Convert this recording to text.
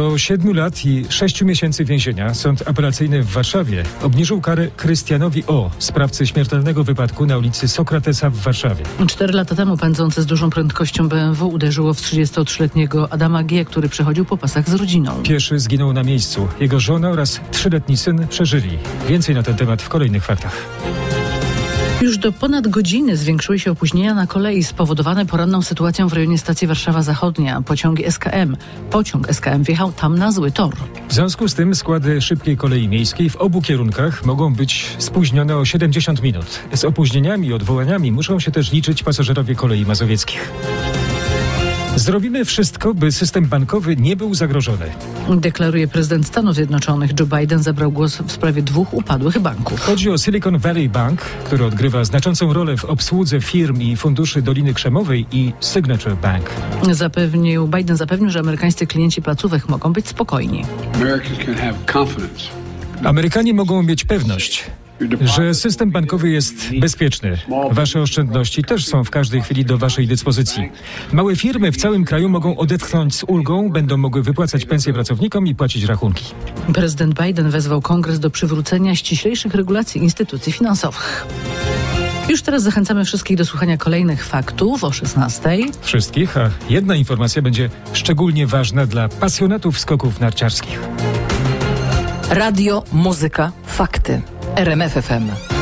Do siedmiu lat i sześciu miesięcy więzienia Sąd Apelacyjny w Warszawie obniżył karę Krystianowi O., sprawcy śmiertelnego wypadku na ulicy Sokratesa w Warszawie. Cztery lata temu pędzące z dużą prędkością BMW uderzyło w 33-letniego Adama G., który przechodził po pasach z rodziną. Pieszy zginął na miejscu. Jego żona oraz trzyletni syn przeżyli. Więcej na ten temat w kolejnych faktach. Już do ponad godziny zwiększyły się opóźnienia na kolei spowodowane poranną sytuacją w rejonie stacji Warszawa Zachodnia. Pociągi SKM. Pociąg SKM wjechał tam na zły tor. W związku z tym składy szybkiej kolei miejskiej w obu kierunkach mogą być spóźnione o 70 minut. Z opóźnieniami i odwołaniami muszą się też liczyć pasażerowie kolei mazowieckich. Zrobimy wszystko, by system bankowy nie był zagrożony. Deklaruje prezydent Stanów Zjednoczonych. Joe Biden zabrał głos w sprawie dwóch upadłych banków. Chodzi o Silicon Valley Bank, który odgrywa znaczącą rolę w obsłudze firm i funduszy Doliny Krzemowej i Signature Bank. Zapewnił, Biden zapewnił, że amerykańscy klienci placówek mogą być spokojni. Amerykanie mogą mieć pewność, że system bankowy jest bezpieczny. Wasze oszczędności też są w każdej chwili do Waszej dyspozycji. Małe firmy w całym kraju mogą odetchnąć z ulgą, będą mogły wypłacać pensje pracownikom i płacić rachunki. Prezydent Biden wezwał kongres do przywrócenia ściślejszych regulacji instytucji finansowych. Już teraz zachęcamy wszystkich do słuchania kolejnych faktów o 16. Wszystkich, a jedna informacja będzie szczególnie ważna dla pasjonatów skoków narciarskich. Radio, muzyka, fakty. RMFFM.